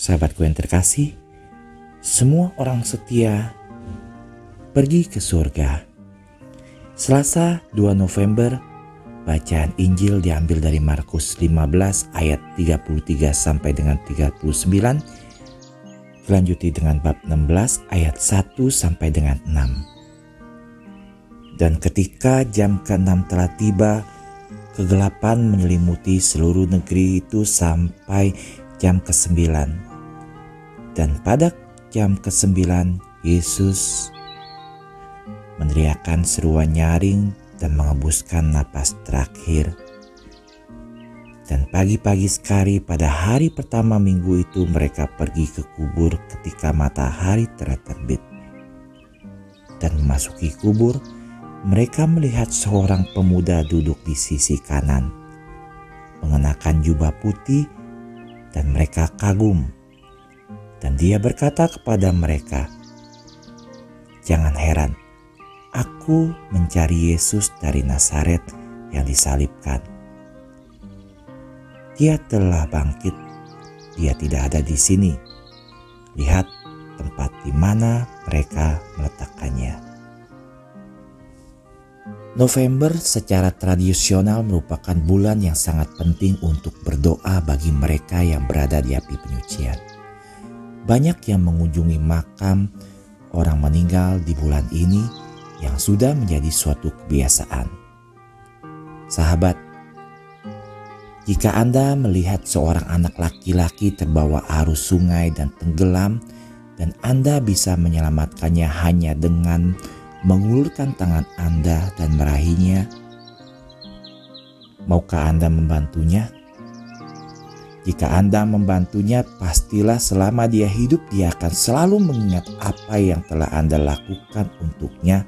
Sahabatku yang terkasih, semua orang setia pergi ke surga. Selasa 2 November, bacaan Injil diambil dari Markus 15 ayat 33 sampai dengan 39, dilanjuti dengan bab 16 ayat 1 sampai dengan 6. Dan ketika jam ke-6 telah tiba, kegelapan menyelimuti seluruh negeri itu sampai jam ke-9. Dan pada jam ke-9, Yesus meneriakkan seruan nyaring dan mengembuskan napas terakhir. Dan pagi-pagi sekali pada hari pertama minggu itu mereka pergi ke kubur ketika matahari terbit. Dan memasuki kubur, mereka melihat seorang pemuda duduk di sisi kanan, mengenakan jubah putih dan mereka kagum. Dan dia berkata kepada mereka, "Jangan heran, Aku mencari Yesus dari Nazaret yang disalibkan. Dia telah bangkit. Dia tidak ada di sini. Lihat tempat di mana mereka meletakkannya. November secara tradisional merupakan bulan yang sangat penting untuk berdoa bagi mereka yang berada di api penyucian. Banyak yang mengunjungi makam orang meninggal di bulan ini yang sudah menjadi suatu kebiasaan. Sahabat, jika Anda melihat seorang anak laki-laki terbawa arus sungai dan tenggelam, dan Anda bisa menyelamatkannya hanya dengan mengulurkan tangan Anda dan merahinya, maukah Anda membantunya? Jika Anda membantunya, pastilah selama dia hidup, dia akan selalu mengingat apa yang telah Anda lakukan untuknya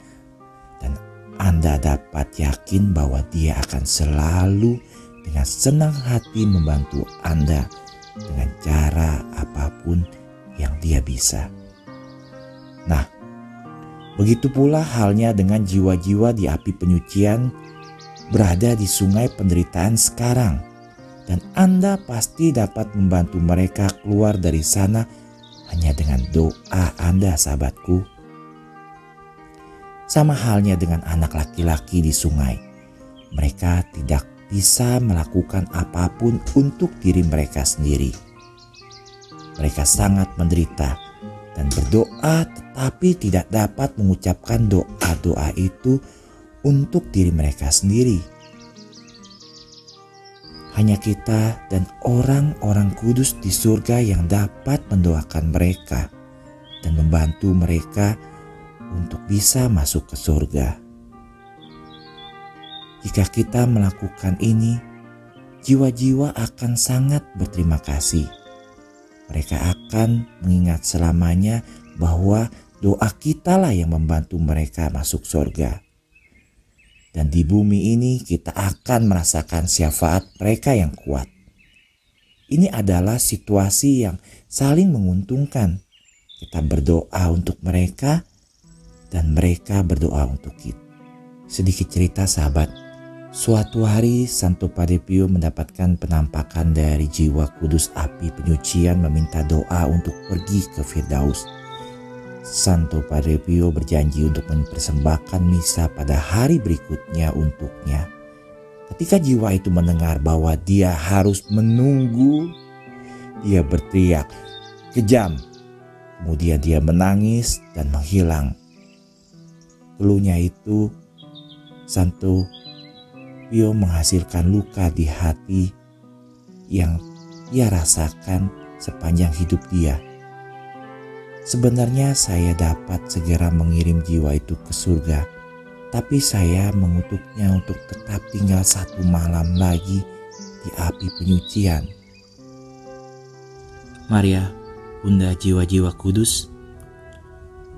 anda dapat yakin bahwa Dia akan selalu dengan senang hati membantu Anda dengan cara apa pun yang Dia bisa. Nah, begitu pula halnya dengan jiwa-jiwa di api penyucian berada di sungai penderitaan sekarang, dan Anda pasti dapat membantu mereka keluar dari sana hanya dengan doa Anda, sahabatku. Sama halnya dengan anak laki-laki di sungai. Mereka tidak bisa melakukan apa pun untuk diri mereka sendiri. Mereka sangat menderita dan berdoa, tetapi tidak dapat mengucapkan doa-doa itu untuk diri mereka sendiri. Hanya kita dan orang-orang kudus di surga yang dapat mendoakan mereka dan membantu mereka untuk bisa masuk ke surga. Jika kita melakukan ini, jiwa-jiwa akan sangat berterima kasih. Mereka akan mengingat selamanya bahwa doa kitalah yang membantu mereka masuk surga. Dan di bumi ini kita akan merasakan syafaat mereka yang kuat. Ini adalah situasi yang saling menguntungkan. Kita berdoa untuk mereka dan mereka berdoa untuk kita. Sedikit cerita sahabat, suatu hari Santo Padre Pio mendapatkan penampakan dari jiwa kudus api penyucian meminta doa untuk pergi ke Firdaus. Santo Padre Pio berjanji untuk mempersembahkan misa pada hari berikutnya untuknya. Ketika jiwa itu mendengar bahwa dia harus menunggu, dia berteriak, kejam. Kemudian dia menangis dan menghilang Keluhnya itu Santo Pio menghasilkan luka di hati yang ia rasakan sepanjang hidup dia. Sebenarnya saya dapat segera mengirim jiwa itu ke surga, tapi saya mengutuknya untuk tetap tinggal satu malam lagi di api penyucian. Maria, Bunda jiwa-jiwa kudus,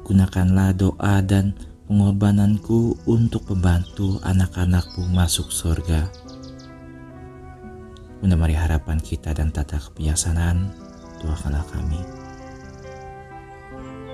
gunakanlah doa dan pengorbananku untuk membantu anak-anakmu masuk surga. Bunda Maria harapan kita dan tata kebijaksanaan, doakanlah kami.